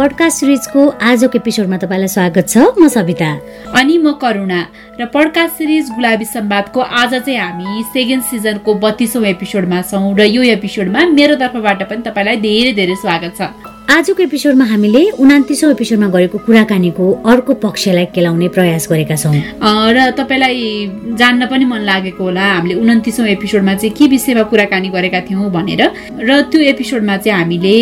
Podcast सिरिजको आजको एपिसोडमा तपाईँलाई स्वागत छ। म सविता। अनि म करुणा। र पडकास्ट सिरिज गुलाबी सम्वादको आज चाहिँ हामी सेकेन्ड सिजनको बत्तीसौँ एपिसोडमा छौँ र यो एपिसोडमा मेरो तर्फबाट पनि तपाईँलाई धेरै धेरै स्वागत छ। आजको एपिसोडमा हामीले उनातिसौँ एपिसोडमा गरेको कुराकानीको अर्को पक्षलाई केलाउने प्रयास गरेका छौँ। र तपाईँलाई जान्न पनि मन लागेको होला हामीले उन्तिसौँ एपिसोडमा चाहिँ के विषयमा कुराकानी गरेका थियौँ भनेर। र त्यो एपिसोडमा चाहिँ हामीले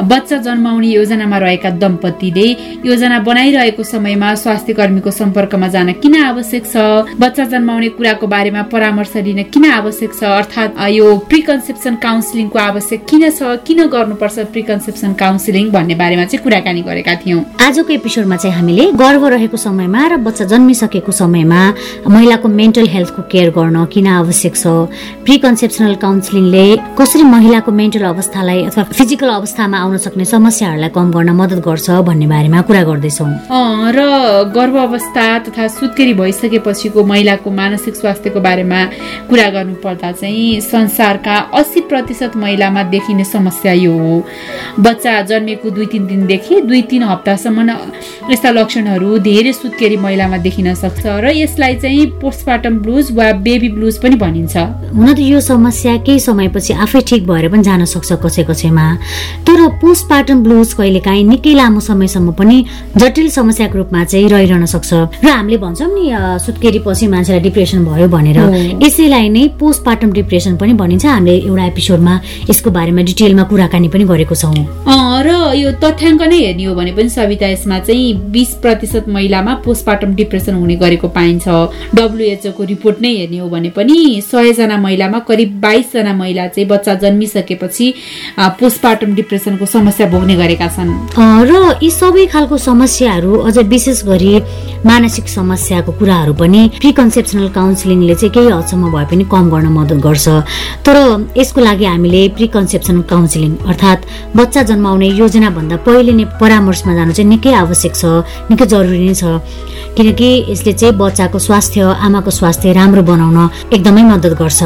बच्चा जन्माउने योजनामा रहेका दम्पतिले योजना बनाइरहेको समयमा स्वास्थ्य कर्मीको सम्पर्कमा जान किन आवश्यक छ? बच्चा जन्माउने कुराको बारेमा परामर्श लिन किन आवश्यक छ? अर्थात् यो प्रिकन्सेप्सन काउन्सिलिङको आवश्यक किन छ? किन गर्नुपर्छ प्रिकन्सेप्सन काउन्सिलिङ भन्ने बारेमा चाहिँ कुराकानी गरेका थियौँ। आजको एपिसोडमा चाहिँ हामीले गर्व रहेको समयमा र बच्चा जन्मिसकेको समयमा महिलाको मेन्टल हेल्थको केयर गर्न किन आवश्यक छ? प्रिकन्सेप्सनल काउन्सिलिङले कसरी महिलाको मेन्टल अवस्थालाई अथवा फिजिकल अवस्थामा आउन सक्ने समस्याहरूलाई कम गर्न मद्दत गर्छ भन्ने बारेमा कुरा गर्दैछौँ। र गर्भ अवस्था तथा सुत्केरी भइसकेपछिको महिलाको मानसिक स्वास्थ्यको बारेमा कुरा गर्नु पर्दा चाहिँ संसारका अस्सी प्रतिशत महिलामा देखिने समस्या यो हो। बच्चा जन्मेको दुई तिन दिनदेखि दुई तिन हप्तासम्म यस्ता लक्षणहरू धेरै सुत्केरी महिलामा देखिन सक्छ र यसलाई चाहिँ पोस्टमार्टम ब्लुज वा बेबी ब्लुज पनि भनिन्छ। हुन त यो समस्या केही समयपछि आफै ठिक भएर पनि जान सक्छ कसै कसैमा तर पोस्टपार्टम ब्लुज कहिलेकाहीँ निकै लामो समयसम्म पनि जटिल समस्याको रूपमा चाहिँ रहिरहन सक्छ। र हामीले भन्छौँ नि सुत्केरी पछि मान्छेलाई डिप्रेसन भयो भनेर। यसैलाई नै पोस्टपार्टम डिप्रेसन पनि भनिन्छ। हामीले एउटा एपिसोडमा यसको बारेमा डिटेलमा कुराकानी पनि गरेको छौँ। र यो तथ्याङ्क नै हेर्ने हो भने पनि सविता यसमा चाहिँ बिस प्रतिशत महिलामा पोस्टपार्टम डिप्रेसन हुने गरेको पाइन्छ। डब्लुएचओको रिपोर्ट नै हेर्ने हो भने पनि सयजना महिलामा करिब बाइसजना महिला चाहिँ बच्चा जन्मिसकेपछि पोस्टपार्टम डिप्रेसनको समस्या भोग्ने गरेका छन्। र यी सबै खालको समस्याहरू अझ विशेष गरी मानसिक समस्याको कुराहरू पनि प्रिकन्सेप्सनल काउन्सिलिङले चाहिँ केही हदसम्म भए पनि कम गर्न मद्दत गर्छ। तर यसको लागि हामीले प्रिकन्सेप्सनल काउन्सिलिङ अर्थात् बच्चा जन्माउने योजनाभन्दा पहिले नै परामर्शमा जानु चाहिँ निकै आवश्यक छ निकै जरुरी नै छ। किनकि यसले चाहिँ बच्चाको स्वास्थ्य आमाको स्वास्थ्य राम्रो बनाउन एकदमै मद्दत गर्छ।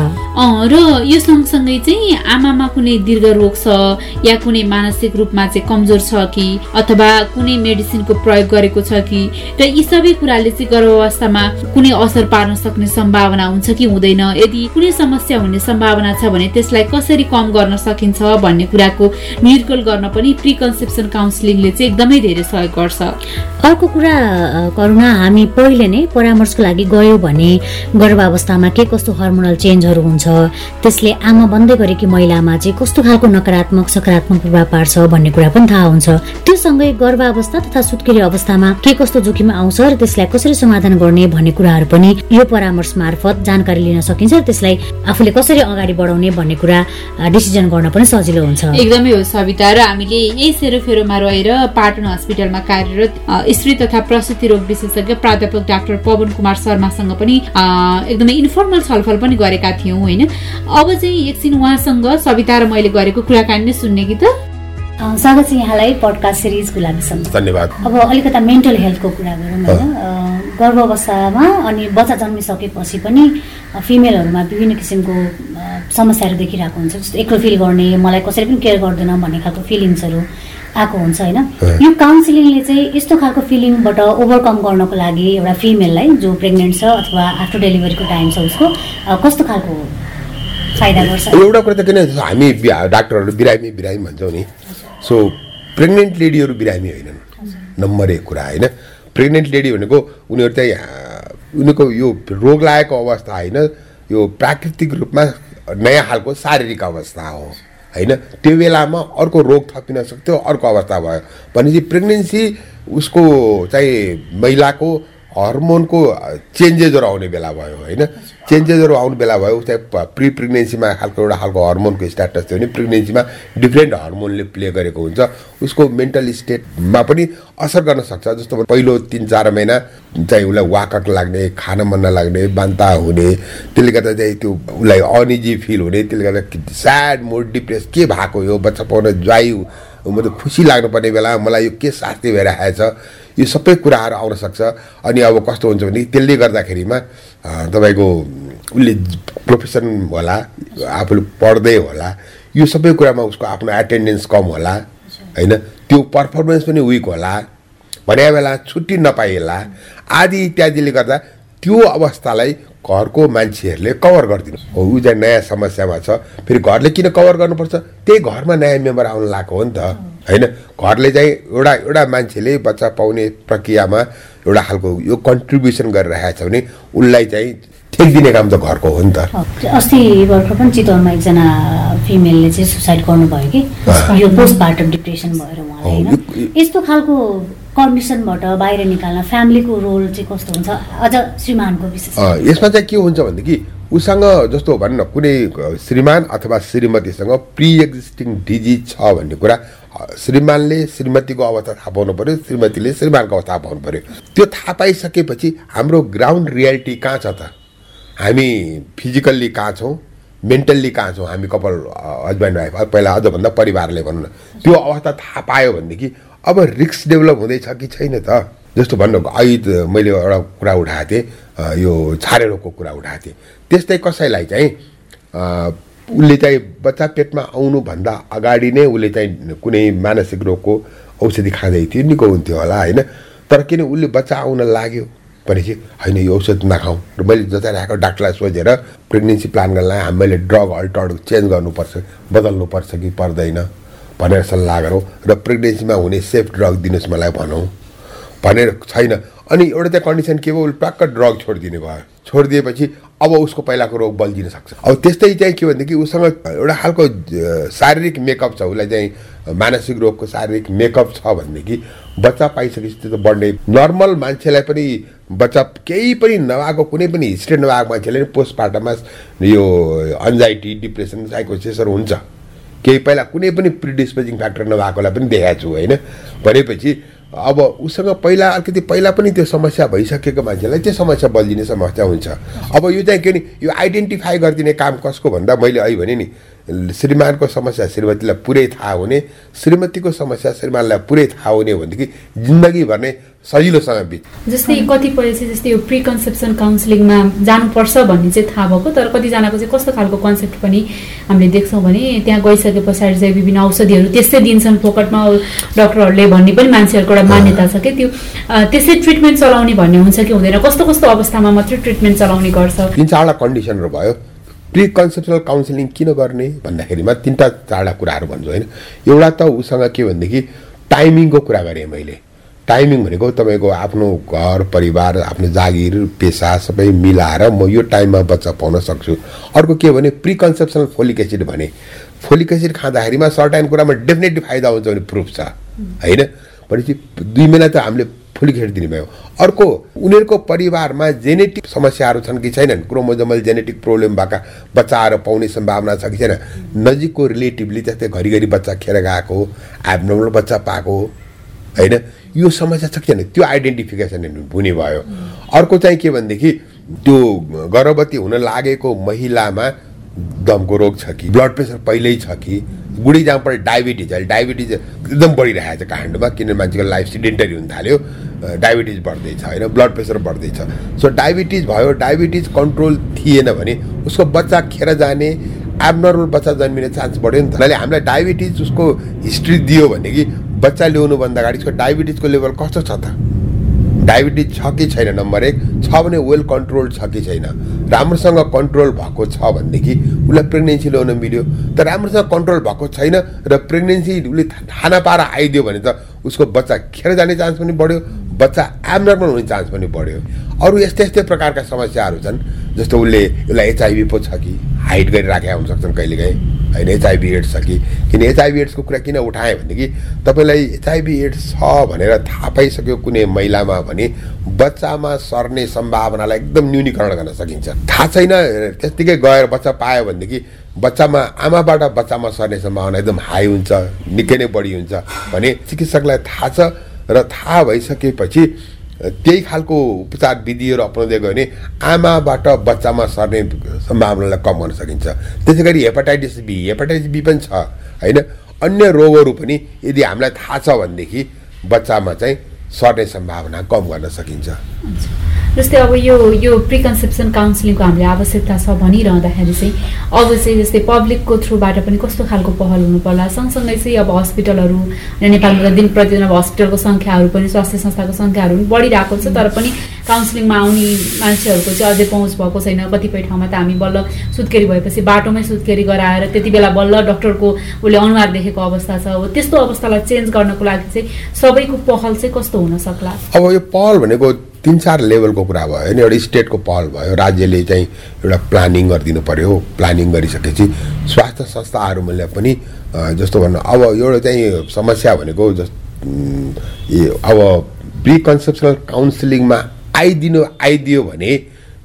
र यो सँगसँगै चाहिँ आमामा कुनै दीर्घ रोग छ या कुनै मानसिक रूपमा चाहिँ कमजोर छ कि अथवा कुनै मेडिसिनको प्रयोग गरेको छ कि र यी सबै कुराले चाहिँ गर्भावस्थामा कुनै असर पार्न सक्ने सम्भावना हुन्छ कि हुँदैन? यदि कुनै समस्या हुने सम्भावना छ भने त्यसलाई कसरी कम गर्न सकिन्छ भन्ने कुराको निर्कुल गर्न पनि प्रिकन्सेप्सन काउन्सिलिङले चाहिँ एकदमै धेरै सहयोग गर्छ। अर्को कुरा करुणा हामी पहिले नै परामर्शको लागि गयौँ भने गर्भावस्थामा के कस्तो हर्मोनल चेन्जहरू हुन्छ? त्यसले आमा बन्दै गरेकी महिलामा चाहिँ कस्तो खालको नकारात्मक सकारात्मक प्रभाव पार्छ भन्ने कुरा पनि थाहा हुन्छ। त्यो सँगै गर्भावस्था तथा सुत्केरी अवस्थामा के कस्तो जोखिम आउँछ त्यसलाई कसरी समाधान गर्ने भन्ने कुराहरू पनि यो परामर्श मार्फत जानकारी लिन सकिन्छ र त्यसलाई आफूले कसरी अगाडि बढाउने भन्ने कुरा डिसिजन गर्न पनि सजिलो हुन्छ। एकदमै हो सविता र हामीले यही सेरोफेरोमा रहेर पाटन हस्पिटलमा कार्यरत स्त्री तथा प्रसुति रोग विशेषज्ञ प्राध्यापक डाक्टर पवन कुमार शर्मासँग पनि एकदमै इन्फर्मल छलफल पनि गरेका थियौँ होइन? अब चाहिँ एकछिन उहाँसँग सविता र मैले गरेको कुराकानी नै सुन्ने कि त? स्वागत छ यहाँलाई पडकास्ट सिरिज गुलाबीसम्म धन्यवाद। अब अलिकता मेन्टल हेल्थको कुरा गरौँ होइन। गर्भावस्थामा अनि बच्चा जन्मिसकेपछि पनि फिमेलहरूमा विभिन्न किसिमको समस्याहरू देखिरहेको हुन्छ। जस्तो एक्लो फिल गर्ने मलाई कसैले पनि केयर गर्दैन भन्ने खालको फिलिङ्सहरू आएको हुन्छ होइन। यो काउन्सिलिङले चाहिँ यस्तो खालको फिलिङबाट ओभरकम गर्नको लागि एउटा फिमेललाई जो प्रेग्नेन्ट छ अथवा आफ्टर डेलिभरीको टाइम छ उसको कस्तो खालको फाइदा गर्छ? एउटा कुरा त किन हामी डाक्टरहरू बिरामी बिरामी भन्छौँ नि। सो प्रेग्नेन्ट लेडीहरू बिरामी होइनन् नम्बर एक कुरा होइन प्रेग्नेन्ट लेडी भनेको उनीहरू चाहिँ उनीहरूको यो रोग लागेको अवस्था होइन यो प्राकृतिक रूपमा नयाँ खालको शारीरिक अवस्था हो होइन त्यो बेलामा अर्को रोग थपिन सक्थ्यो अर्को अवस्था भयो भनेपछि प्रेग्नेन्सी उसको चाहिँ महिलाको हर्मोनको चेन्जेसहरू आउने बेला भयो होइन? चेन्जेसहरू आउने बेला भयो चाहिँ प्रि प्रेग्नेन्सीमा खालको एउटा खालको हर्मोनको स्ट्याटस थियो भने प्रेग्नेन्सीमा डिफ्रेन्ट हर्मोनले प्ले गरेको हुन्छ। उसको मेन्टल स्टेटमा पनि असर गर्न सक्छ। जस्तो पहिलो तिन चार महिना चाहिँ उसलाई वाकट लाग्ने खान मन नलाग्ने बान्ता हुने त्यसले गर्दा चाहिँ त्यो उसलाई अनिजी फिल हुने त्यसले गर्दा स्याड मोड डिप्रेस के भएको यो बच्चा पाउन ज्वाइँ म त खुसी लाग्नुपर्ने बेला मलाई यो के शास्ति भइरहेको छ यो सबै कुराहरू आउन सक्छ। अनि अब कस्तो हुन्छ भने त्यसले गर्दाखेरिमा तपाईँको उसले प्रोफेसन होला आफूले पढ्दै होला यो सबै कुरामा उसको आफ्नो एटेन्डेन्स कम होला होइन? त्यो पर्फर्मेन्स पनि विक होला भने बेला छुट्टी नपाइएला आदि इत्यादिले गर्दा त्यो अवस्थालाई घरको मान्छेहरूले कभर गरिदिनु। हो ऊ चाहिँ नयाँ समस्यामा छ फेरि घरले किन कभर गर्नुपर्छ? त्यही घरमा नयाँ मेम्बर आउनु लागेको हो नि त। होइन घरले चाहिँ एउटा एउटा मान्छेले बच्चा पाउने प्रक्रियामा एउटा खालको यो कन्ट्रिब्युसन गरिरहेको छ भने उसलाई चाहिँ ठेकिदिने काम त घरको हो नि त। अस्ति भर्खर पनि चितवनमा एकजना फिमेलले चाहिँ सुसाइड गर्नुभयो कि? यो पोस्ट पार्टम डिप्रेसन भएर उहाँलाई यस्तो खालको कन्डिसनबाट बाहिर निकाल्न फ्यामिलीको रोल चाहिँ कस्तो हुन्छ? अझ श्रीमानको विशेष। यसमा चाहिँ के हुन्छ भनेदेखि उसँग जस्तो भनौँ न कुनै श्रीमान अथवा श्रीमतीसँग प्रि एक्जिस्टिङ डिजिज छ भन्ने कुरा श्रीमानले श्रीमतीको अवस्था थाहा पाउनु पऱ्यो श्रीमतीले श्रीमानको अवस्था थाहा पाउनु पऱ्यो त्यो थाहा पाइसकेपछि हाम्रो ग्राउन्ड रियालिटी कहाँ छ त? हामी फिजिकल्ली कहाँ छौँ? मेन्टल्ली कहाँ छौँ? हामी कपाल हस्बेन्ड वाइफ पहिला अझभन्दा परिवारले भनौँ न। त्यो अवस्था थाहा पायो भनेदेखि अब रिक्स डेभलप हुँदैछ कि छैन त? जस्तो भन्नु अहिले मैले एउटा कुरा उठाएको थिएँ यो छारे रोगको कुरा उठाएको थिएँ। त्यस्तै कसैलाई चाहिँ उसले चाहिँ बच्चा पेटमा आउनुभन्दा अगाडि नै उसले चाहिँ कुनै मानसिक रोगको औषधि खाँदै थियो निको हुन्थ्यो होला होइन? तर किन उसले बच्चा आउन लाग्यो भनेपछि होइन यो औषध नखाउँ र मैले जता राखेको डाक्टरलाई सोधेर प्रेग्नेन्सी प्लान गर्नलाई मैले ड्रग अल्टर्ड चेन्ज गर्नुपर्छ बदल्नुपर्छ कि पर्दैन भनेर सल्लाह गरौँ र प्रेग्नेन्सीमा हुने सेफ ड्रग दिनुहोस् मलाई भनौँ भनेर छैन। अनि एउटा चाहिँ कन्डिसन के भयो? उसले ट्वाक्क ड्रग छोडिदिने भयो छोडिदिएपछि अब उसको पहिलाको रोग बल्झिन सक्छ। अब त्यस्तै चाहिँ के भनेदेखि उसँग एउटा खालको शारीरिक मेकअप छ उसलाई चाहिँ मानसिक रोगको शारीरिक मेकअप छ भनेदेखि बच्चा पाइसकेपछि त्यो त बढ्ने। नर्मल मान्छेलाई पनि बच्चा केही पनि नभएको कुनै पनि हिस्ट्री नभएको मान्छेले पनि पोस्टमार्टममा यो अन्जाइटी डिप्रेसन साइकोसिसहरू हुन्छ। केही पहिला कुनै पनि प्रिडिस्पोजिङ फ्याक्टर नभएकोलाई पनि देखाएको छु होइन? भनेपछि अब उसँग पहिला अलिकति पहिला पनि त्यो समस्या भइसकेको मान्छेलाई त्यो समस्या बल्झिने समस्या हुन्छ। अब यो चाहिँ के नि यो आइडेन्टिफाई गरिदिने काम कसको भन्दा मैले अहिले भने नि श्रीमानको समस्या श्रीमतीलाई पुरै थाहा हुने श्रीमतीको समस्या श्रीमानलाई पुरै थाहा हुने भनेदेखि जिन्दगीभर नै सजिलोसँग बित जस्तै कतिपय चाहिँ जस्तै यो प्रिकन्सेप्सन काउन्सिलिङमा जानुपर्छ भन्ने चाहिँ थाहा भएको तर कतिजनाको चाहिँ कस्तो खालको कन्सेप्ट पनि हामीले देख्छौँ भने त्यहाँ गइसके पछाडि चाहिँ विभिन्न औषधिहरू त्यस्तै दिन्छन् फोकटमा डक्टरहरूले भन्ने पनि मान्छेहरूको एउटा मान्यता छ कि त्यो त्यसै ट्रिटमेन्ट चलाउने भन्ने हुन्छ कि हुँदैन कस्तो कस्तो अवस्थामा मात्रै ट्रिटमेन्ट चलाउने गर्छ। तिन चारवटा कन्डिसनहरू भयो। प्रि कन्सेप्सनल काउन्सिलिङ किन गर्ने भन्दाखेरिमा तिनवटा चारवटा कुराहरू भन्छु होइन? एउटा त उसँग के भनेदेखि टाइमिङको कुरा गरेँ मैले। टाइमिङ भनेको तपाईँको आफ्नो घर परिवार आफ्नो जागिर पेसा सबै मिलाएर म यो टाइममा बच्चा पाउन सक्छु। अर्को के भने प्रि कन्सेप्सनल फोलिक एसिड भने फोलिक एसिड खाँदाखेरिमा सर्टाइन कुरामा डेफिनेटली फाइदा हुन्छ भने प्रुफ छ होइन? भनेपछि दुई महिना त हामीले फोलिक एसिड दिने भयो। अर्को उनीहरूको परिवारमा जेनेटिक समस्याहरू छन् कि छैनन्? क्रोमोजोमल जेनेटिक प्रब्लम भएका बच्चाहरू पाउने सम्भावना छ कि छैन? नजिकको रिलेटिभली जस्तै घरिघरि बच्चा खेर गएको एबनर्मल बच्चा पाएको होइन? यो समस्या छ कि छैन? त्यो आइडेन्टिफिकेसन हुने भयो। अर्को चाहिँ के भनेदेखि त्यो गर्भवती हुन लागेको महिलामा दमको रोग छ कि ब्लड प्रेसर पहिल्यै छ कि बुढी जाँपर डायबिटिज अहिले डायबिटिज एकदम बढिरहेको छ काठमाडौँमा किनभने मान्छेको लाइफ सिडेन्टरी हुन थाल्यो डायबिटिज बढ्दैछ होइन ब्लड प्रेसर बढ्दैछ। सो डायबिटिज भयो डायबिटिज कन्ट्रोल थिएन भने उसको बच्चा खेर जाने एबनर्मल बच्चा जन्मिने चान्स बढ्यो नि त। अहिले हामीलाई डायबिटिज उसको हिस्ट्री दियो भने कि बच्चा ल्याउनुभन्दा अगाडि उसको डायबिटिजको लेभल कस्तो छ त? डायबिटिज छ कि छैन नम्बर एक। छ भने वेल कन्ट्रोल छ कि छैन। राम्रोसँग कन्ट्रोल भएको छ भनेदेखि उसलाई प्रेग्नेन्सी ल्याउन मिल्यो। तर राम्रोसँग कन्ट्रोल भएको छैन र प्रेग्नेन्सी उसले थाहा पाएर आइदियो भने त उसको बच्चा खेर जाने चान्स पनि बढ्यो। बच्चा एबनर्मल हुने चान्स पनि बढ्यो। अरू यस्तै यस्तै प्रकारका समस्याहरू छन् जस्तो उसले उसलाई एचआइभी पो छ कि हाइड गरिराखेका हुनसक्छन् कहिलेकाहीँ। होइन एचआइभी एड्स छ कि? किन एचआइभी एड्सको कुरा किन उठाएँ भनेदेखि तपाईँलाई एचआइभी एड्स छ भनेर थाहा पाइसक्यो कुनै महिलामा भने बच्चामा सर्ने सम्भावनालाई एकदम न्यूनीकरण गर्न सकिन्छ। थाहा छैन त्यत्तिकै गएर बच्चा पायो भनेदेखि बच्चामा आमाबाट बच्चामा सर्ने सम्भावना एकदम हाई हुन्छ निकै नै बढी हुन्छ भने चिकित्सकलाई थाहा छ। र थाहा भइसकेपछि त्यही खालको उपचार विधिहरू अपनाउँदै गयो भने आमाबाट बच्चामा सर्ने सम्भावनालाई कम गर्न सकिन्छ। त्यसै गरी हेपाटाइटिस बी हेपाटाइटिस बी पनि छ होइन? अन्य रोगहरू पनि यदि हामीलाई थाहा छ भनेदेखि बच्चामा चाहिँ सर्ने सम्भावना कम गर्न सकिन्छ। जस्तै अब यो यो प्रिकन्सेप्सन काउन्सिलिङको हामीले आवश्यकता छ भनिरहँदाखेरि चाहिँ अब चाहिँ जस्तै पब्लिकको थ्रुबाट पनि कस्तो खालको पहल हुनु पर्ला सँगसँगै चाहिँ अब हस्पिटलहरू नेपालमा दिन प्रतिदिन अब हस्पिटलको सङ्ख्याहरू पनि स्वास्थ्य संस्थाको सङ्ख्याहरू पनि बढिरहेको छ तर पनि काउन्सिलिङमा आउने मान्छेहरूको चाहिँ अझै पहुँच भएको छैन। कतिपय ठाउँमा त हामी बल्ल सुत्केरी भएपछि बाटोमै सुत्केरी गराएर त्यति बेला बल्ल डक्टरको उसले अनुहार देखेको अवस्था छ। हो त्यस्तो अवस्थालाई चेन्ज गर्नको लागि चाहिँ सबैको पहल चाहिँ कस्तो हुन सक्ला? अब यो पहल भनेको तिन चार लेभलको कुरा भयो होइन एउटा स्टेटको पहल भयो। राज्यले चाहिँ एउटा प्लानिङ गरिदिनु पऱ्यो प्लानिङ गरिसकेपछि स्वास्थ्य संस्थाहरूले पनि जस्तो भन्नु अब एउटा चाहिँ समस्या भनेको जस अब प्रिकन्सेप्सनल काउन्सिलिङमा आइदिनु आइदियो भने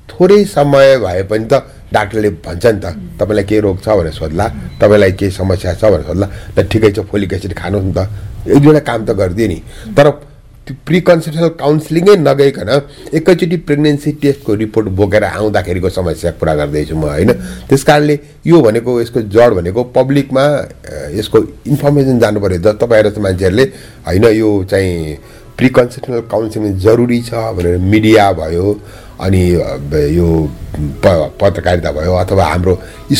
थोरै समय भए पनि त डाक्टरले भन्छ नि त तपाईँलाई के रोग छ भनेर सोध्ला तपाईँलाई केही समस्या छ भनेर सोध्ला ल ठिकै छ फोलिक एसिड खानुहोस् नि त। एक दुईवटा काम त गरिदियो नि। तर प्रिकन्सेप्सनल काउन्सिलिङै नगइकन एकैचोटि प्रेग्नेन्सी टेस्टको रिपोर्ट बोकेर आउँदाखेरिको समस्या पुरा गर्दैछु म होइन? त्यस कारणले यो भनेको यसको जड भनेको पब्लिकमा यसको इन्फर्मेसन जानु पऱ्यो ज तपाईँहरू जस्तो मान्छेहरूले होइन यो चाहिँ प्रिकन्सेप्सनल काउन्सिलिङ जरुरी छ भनेर मिडिया भयो अनि यो पत्रकारिता भयो अथवा हाम्रो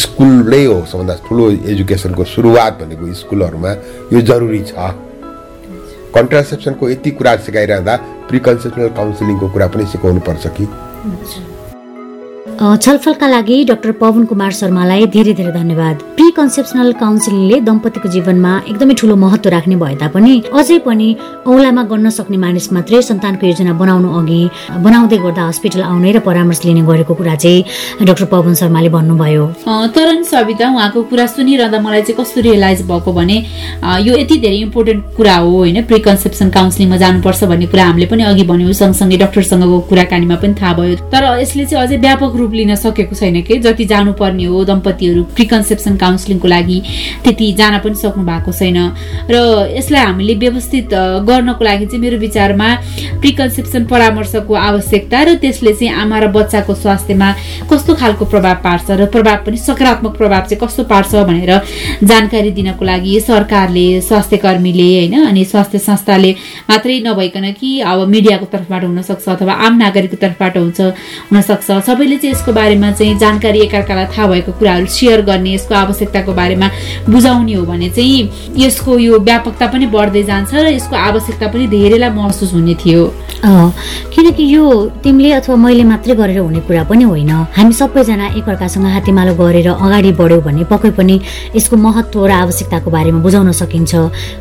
स्कुल नै हो सबभन्दा ठुलो एजुकेसनको सुरुवात भनेको स्कुलहरूमा यो जरुरी छ। कन्ट्रासेप्सनको यति कुरा सिकाइरहँदा प्रिकन्सेप्सनल काउन्सिलिङको कुरा पनि सिकाउनु पर्छ कि छलफलका लागि डाक्टर पवन कुमार शर्मालाई धेरै धेरै धन्यवाद। प्री कन्सेप्सनल काउन्सिलिङले दम्पतिको जीवनमा एकदमै ठुलो महत्व राख्ने भए तापनि अझै पनि औलामा गर्न सक्ने मानिस मात्रै सन्तानको योजना बनाउनु अघि बनाउँदै गर्दा हस्पिटल आउने र परामर्श लिने गरेको कुरा चाहिँ डाक्टर पवन शर्माले भन्नुभयो। तर सविता उहाँको कुरा सुनिरहँदा मलाई चाहिँ कस्तो रियलाइज भएको भने यो यति धेरै इम्पोर्टेन्ट कुरा हो होइन? प्री कन्सेप्सन काउन्सिलिङमा जानुपर्छ भन्ने कुरा हामीले पनि अघि भन्यौँ। सँगसँगै डक्टरसँगको कुराकानीमा पनि थाहा भयो। तर यसले चाहिँ अझै व्यापक रूप लिन सकेको छैन कि? जति जानुपर्ने हो दम्पतिहरू प्रिकन्सेप्सन काउन्सिलिङको लागि त्यति जान पनि सक्नु भएको छैन। र यसलाई हामीले व्यवस्थित गर्नको लागि चाहिँ मेरो विचारमा प्रिकन्सेप्सन परामर्शको आवश्यकता र त्यसले चाहिँ आमा र बच्चाको स्वास्थ्यमा कस्तो खालको प्रभाव पार्छ र प्रभाव पनि सकारात्मक प्रभाव चाहिँ कस्तो पार्छ भनेर जानकारी दिनको लागि सरकारले स्वास्थ्य कर्मीले होइन अनि स्वास्थ्य संस्थाले मात्रै नभइकन कि अब मिडियाको तर्फबाट हुनसक्छ अथवा आम नागरिकको तर्फबाट हुन्छ हुनसक्छ। सबैले चाहिँ यसको बारेमा चाहिँ जानकारी एकअर्कालाई थाहा भएको कुराहरू सेयर गर्ने यसको आवश्यकताको बारेमा बुझाउने हो भने चाहिँ यसको यो व्यापकता पनि बढ्दै जान्छ र यसको आवश्यकता पनि धेरैलाई महसुस हुने थियो। किनकि यो तिमीले अथवा मैले मात्रै गरेर हुने कुरा पनि होइन। हामी सबैजना एकअर्कासँग हातेमालो गरेर अगाडि बढ्यौँ भने पक्कै पनि यसको महत्व र आवश्यकताको बारेमा बुझाउन सकिन्छ।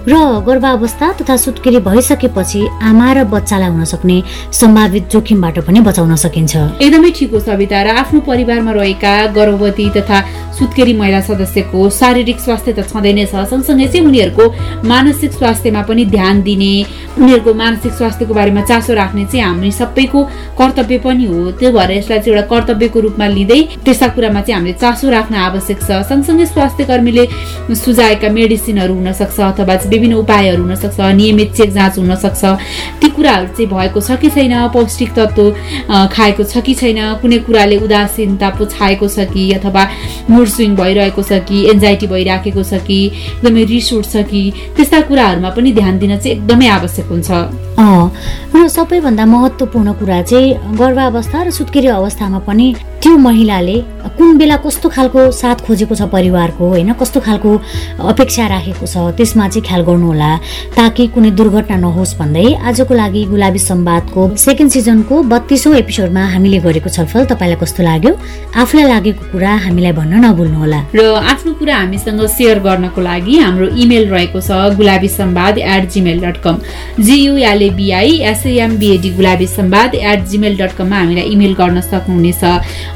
र गर्भावस्था तथा सुत्केरी भइसकेपछि आमा र बच्चालाई हुन सक्ने सम्भावित जोखिमबाट पनि बचाउन सकिन्छ। एकदमै ठिक हो सविता र आफ्नो परिवारमा रहेका गर्भवती तथा सुत्केरी महिला सदस्यको शारीरिक स्वास्थ्य त छँदै नै छ। सँगसँगै चाहिँ उनीहरूको मानसिक स्वास्थ्यमा पनि ध्यान दिने उनीहरूको मानसिक स्वास्थ्यको बारेमा चासो राख्ने चाहिँ हामी सबैको कर्तव्य पनि हो। त्यो भएर यसलाई चाहिँ एउटा कर्तव्यको रूपमा लिँदै त्यस्ता कुरामा चाहिँ हामीले चासो राख्न आवश्यक छ। सँगसँगै स्वास्थ्य कर्मीले सुझाएका मेडिसिनहरू हुनसक्छ अथवा विभिन्न उपायहरू हुनसक्छ नियमित चेक जाँच हुनसक्छ। ती कुराहरू चाहिँ भएको छ कि छैन पौष्टिक तत्त्व खाएको छ कि छैन कुनै कुराले उदासीनता पो छाएको छ कि अथवा मुड स्विङ भइरहेको छ कि एन्जाइटी भइराखेको छ कि एकदमै रिस उठ्छ कि त्यस्ता कुराहरूमा पनि ध्यान दिन चाहिँ एकदमै आवश्यक हुन्छ। र सबैभन्दा महत्त्वपूर्ण कुरा चाहिँ गर्भावस्था र सुत्केरी अवस्थामा पनि त्यो महिलाले कुन बेला कस्तो खालको साथ खोजेको छ परिवारको होइन? कस्तो खालको अपेक्षा राखेको छ त्यसमा चाहिँ ख्याल गर्नुहोला ताकि कुनै दुर्घटना नहोस् भन्दै आजको लागि गुलाबी संवादको सेकेन्ड सिजनको बत्तीसौँ एपिसोडमा हामीले गरेको छलफल तपाईँलाई कस्तो लाग्यो? आफूलाई लागेको कुरा हामीलाई भन्न नभुल्नुहोला। र आफ्नो कुरा हामीसँग सेयर गर्नको लागि हाम्रो इमेल रहेको छ Gulabi Sambad at gmail dot com G U L A B I S A M B A D Gulabi Sambad at gmail dot कममा हामीलाई इमेल गर्न सक्नुहुनेछ।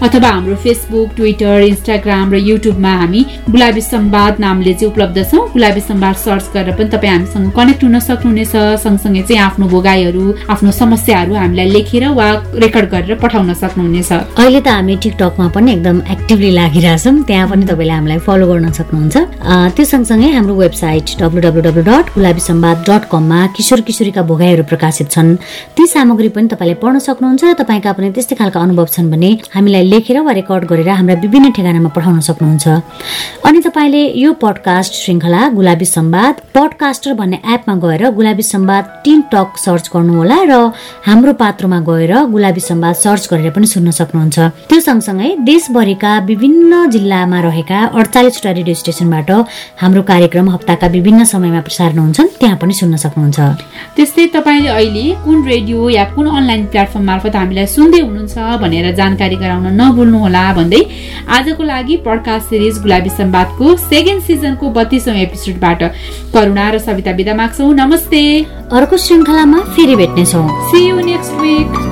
अथवा हाम्रो फेसबुक ट्विटर इन्स्टाग्राम र युट्युबमा हामी गुलाबी सम्वाद नामले चाहिँ उपलब्ध छौँ। गुलाबी सम्वाद सर्च गरेर पनि तपाईँ हामीसँग कनेक्ट हुन सक्नुहुनेछ। सँगसँगै चाहिँ आफ्नो भोगाईहरू आफ्नो समस्याहरू हामीलाई लेखेर वा रेकर्ड गरेर पठाउन सक्नुहुनेछ। अहिले त हामी टिकटकमा पनि एकदम एक्टिभली लागिरहेछौँ। त्यहाँ पनि तपाईँले हामीलाई फलो गर्न सक्नुहुन्छ। त्यो सँगसँगै हाम्रो website W W W dot Gulabi Sambad dot कममा किशोर किशोरीका भोगाईहरू प्रकाशित छन्। ती सामग्री पनि तपाईँले पढ्न सक्नुहुन्छ। तपाईँका पनि त्यस्तै खालका अनुभव छन् भने हामीलाई लेखेर वा रेकर्ड गरेर हाम्रा विभिन्न ठेगानामा पठाउन सक्नुहुन्छ। अनि तपाईँले यो पडकास्ट श्रृङ्खला गुलाबी सम्वाद पडकास्टर भन्ने एपमा गएर Gulabi Sambad teen talk search गर्नुहोला र हाम्रो पात्रोमा गएर गुलाबी सम्वाद सर्च गरेर पनि सुन्न सक्नुहुन्छ। त्यो सँगसँगै देशभरिका विभिन्न जिल्लामा रहेका अडचालिसवटा रेडियो स्टेसनबाट हाम्रो कार्यक्रम हप्ताका विभिन्न समयमा प्रसारण हुन्छन् त्यहाँ पनि सुन्न सक्नुहुन्छ। त्यस्तै तपाईँले अहिले कुन रेडियो या कुन अनलाइन प्लेटफर्म मार्फत हामीलाई सुन्दै हुनुहुन्छ भनेर जानकारी गराउन नभुल्नुहोला भन्दै आजको लागि पडकास्ट सिरिज गुलाबी सम्वादको सेकेन्ड सिजनको बत्तीसौँ एपिसोडबाट करुणा र सविता विदा माग्छौ। नमस्ते। अर्को श्रृङ्खलामा फेरि भेट्नेछौँ। See you next week